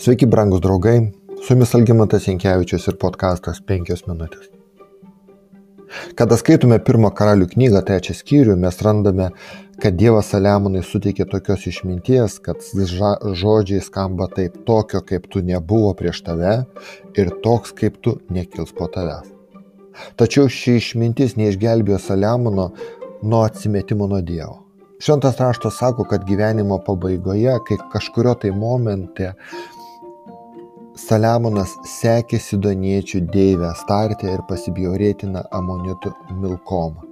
Sveiki, brangus draugai, su jumis Algimantas Jankievičius ir podkastas 5 minutės. Kada skaitome pirmą karalių knygą, trečią skyrių, mes randame, kad Dievas Saliamonai suteikė tokios išminties, kad žodžiai skamba taip tokio, kaip tu nebuvo prieš tave ir toks, kaip tu nekils po tavęs. Tačiau ši išmintis neišgelbėjo Saliamono nuo atsimetimo nuo Dievo. Šventas raštas sako, kad gyvenimo pabaigoje, kai kažkurio tai momente Saliamonas sekė sidoniečių deivę Startę ir pasibjaurėtiną amonitų Milkomą.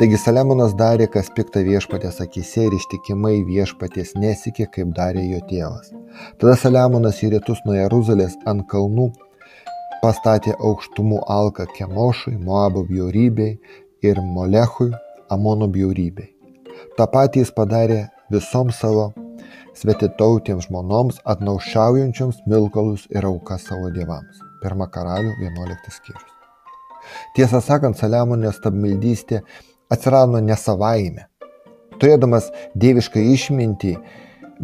Taigi Saliamonas darė, kas pikta viešpatės akise ir ištikimai viešpatės nesikė, kaip darė jo tėvas. Tada Saliamonas į rytus nuo Jeruzalės ant kalnų pastatė aukštumų alką Kemošui, Moabo bjaurybei ir Molechui, Amono bjaurybei. Ta patį jis padarė visoms savo svetitautėms žmonoms atnaušiaujančioms milkalus ir aukas savo dievams. Pirma karalių 11 skyrius. Tiesą sakant, Saliamonės stabmeldystė atsirado ne savaime. Turėdamas dievišką išmintį,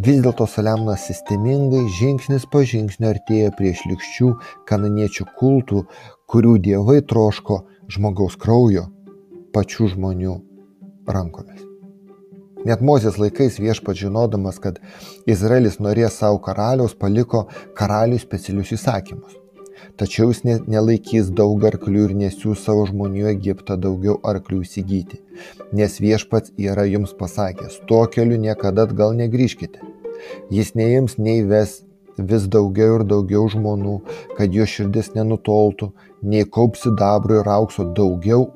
vis dėlto Saliamonas sistemingai žingsnis po žingsnio artėjo prie šlikščių kananiečių kultų, kurių dievai troško žmogaus kraujo pačių žmonių rankomis. Net Mozės laikais viešpat žinodamas, kad Izraelis norės savo karaliaus, paliko karaliui specialius įsakymus. Tačiau jis nelaikys daug arklių ir nesiūs savo žmonių Egiptą daugiau arklių įsigyti, nes viešpats yra jums pasakęs, tuo keliu niekada atgal negrįžkite. Jis neims nei ves vis daugiau ir daugiau žmonių, kad jo širdis nenutoltų, nei kaups sidabro ir aukso daugiau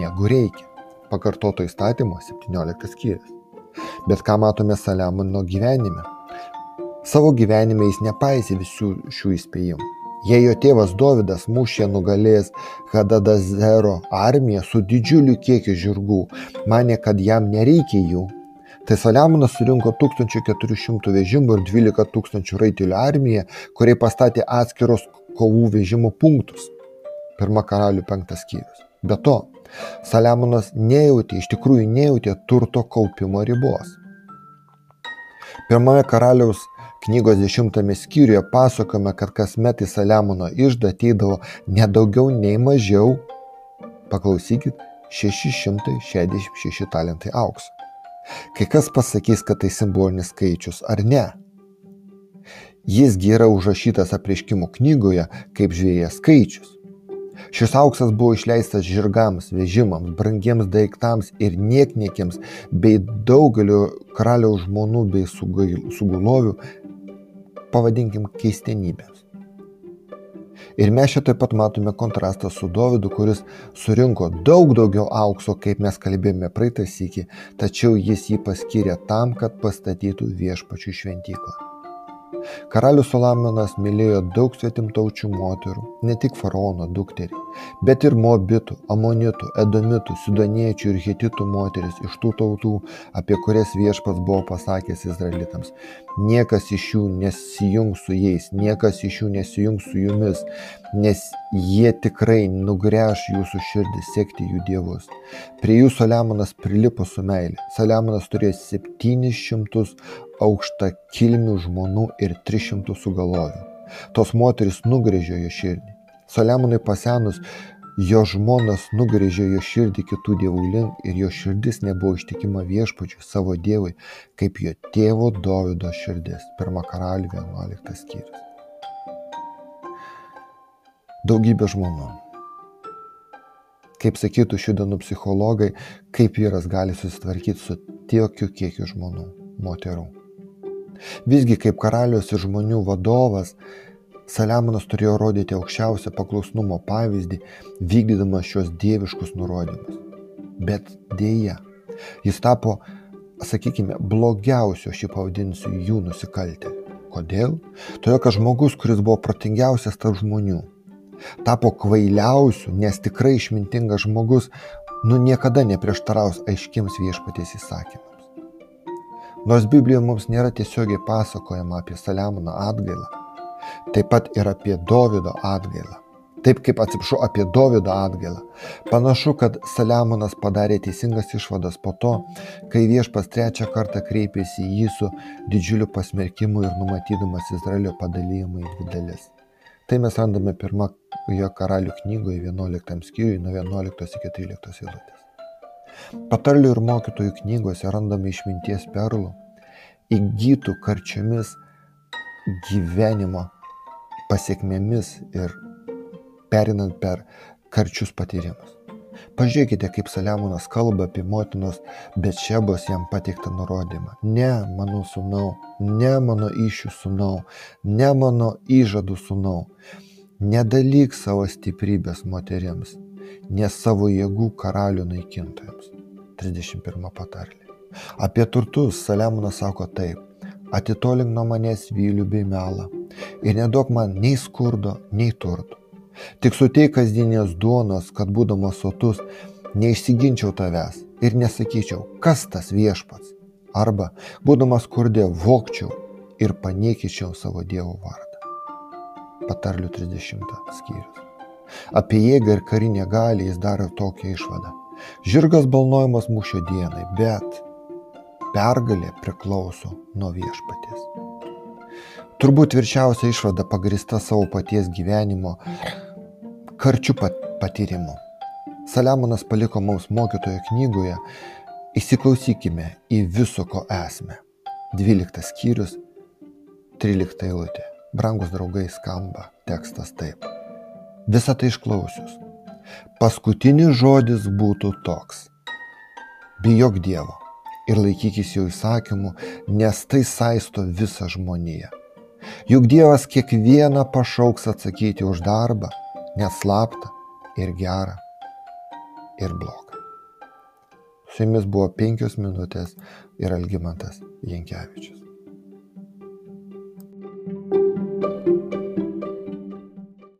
negu reikia. Pakartoto įstatymo 17 skyrius. Bet ką matome Saliamono gyvenime? Savo gyvenime jis nepaisė visų šių įspėjimų. Jei jo tėvas Dovydas mūšė nugalės Hadadazero armiją su didžiuliu kiekiu žirgų, mane, kad jam nereikia jų, tai Saliamonas surinko 1400 vežimų ir 12 tūkstančių raitelių armiją, kuriai pastatė atskiros kovų vežimų punktus. Pirma karalių penktas skyrius. Be to, Saliamonas nejautė, iš tikrųjų nejautė turto kaupimo ribos. Pirmame karaliaus knygos dešimtame skyriuje pasakome, kad kasmet į Saliamono išdą ateidavo nedaugiau nei mažiau, paklausykit, 666 talentai aukso. Kai kas pasakys, kad tai simbolinis skaičius ar ne. Jisgi yra užrašytas apreiškimo knygoje kaip žvėjas skaičius. Šis auksas buvo išleistas žirgams, vežimams, brangiems daiktams ir niekniekiams, bei daugeliu karaliaus žmonų bei sugulovių, pavadinkim, keistenybėms. Ir mes čia taip pat matome kontrastą su Dovydu, kuris surinko daug daugiau aukso, kaip mes kalbėjome praeitą sykį, tačiau jis jį paskyrė tam, kad pastatytų viešpačių šventyklą. Karalius Solomonas mylėjo daug svetimtaučių moterų, ne tik faraono dukterį, bet ir moabitų, amonitų, edomitų, sudaniečių ir hetitų moteris iš tų tautų, apie kurias viešpas buvo pasakęs izraelitams. Niekas iš jų nesijungs su jais, niekas iš jų nesijungs su jumis, nes jie tikrai nugręš jūsų širdį sekti jų dievus. Prie jų Saliamonas prilipo su meilė. Saliamonas turėjo 700 aukšta kilmių žmonų ir 300 sugalvojo. Tos moteris nugrėžė jo širdį. Saliamonui pasenus, jo žmonas nugrėžė jo širdį kitų dievų link ir jo širdis nebuvo ištikima viešpačiui savo dievui, kaip jo tėvo Dovido širdis. Pirma karalių 11 skyrius. Daugybė žmonių. Kaip sakytų šių dienų psichologai, kaip vyras gali susitvarkyti su tiokiu kiekiu žmonių, moterų. Visgi kaip karalius ir žmonių vadovas, Saliamonas turėjo rodyti aukščiausią paklusnumo pavyzdį, vykdydamas šios dieviškus nurodymus. Bet dėja, jis tapo, sakykime, blogiausio, šį pavadinsiu, jų nusikaltėliu. Kodėl? Todėl, kad žmogus, kuris buvo protingiausias tarp žmonių, tapo kvailiausiu, nes tikrai išmintingas žmogus, nu niekada neprieštaraus aiškiams viešpaties įsakymams. Nors Biblijoje mums nėra tiesiogiai pasakojama apie Saliamono atgailą, taip pat ir apie Dovido atgailą. Taip kaip atsiprašau apie Dovido atgailą. Panašu, kad Saliamonas padarė teisingas išvadas po to, kai viešpas trečią kartą kreipėsi į jį su didžiuliu pasmerkimu ir numatydamas Izraelio padalymą į dvi dalis. Tai mes randame pirmojo karalių knygoje 11 skyriui nuo 11 iki 13 eilutės. Patarlių ir mokytojų knygose randame išminties perlų, įgytų karčiomis gyvenimo pasiekmėmis ir perinant per karčius patyrimus. Pažiūrėkite, kaip Saliamonas kalba apie motinos Betšebos jam pateiktą nurodymą. Ne mano sūnau, ne mano išių sūnau, ne mano įžadų sūnau. Nedalyk savo stiprybės moteriams, nes savo jėgų karalių naikintojams. 31 patarlė. Apie turtus Saliamonas sako taip. Atitolink nuo manęs vylių bei melą ir neduok man nei skurdo, nei turtų Tik suteik kasdienės duonos, kad būdamas sotus neišsiginčiau tavęs ir nesakyčiau, kas tas viešpats. Arba, būdamas skurdė, vokčiau ir paniekyčiau savo Dievo vardą. Patarlių 30 skyrius. Apie jėgą ir karinę galį jis daro tokią išvadą. Žirgas balnojimas mūšio dienai, bet pergalė priklauso nuo viešpaties. Turbūt tvirčiausia išvada pagrista savo paties gyvenimo karčių patyrimų. Saliamonas paliko mums mokytojo knygoje, įsiklausykime į viso ko esmę. 12 skyrius, 13 eilutė. Brangus draugai skamba tekstas taip. Visą tai išklausius. Paskutinis žodis būtų toks. Bijok Dievo ir laikykis jo įsakymų, nes tai saisto visą žmoniją. Juk Dievas kiekvieną pašauks atsakyti už darbą, net slaptą ir gerą ir blogą. Su jumis buvo penkios minutės ir Algymantas Jankievičius.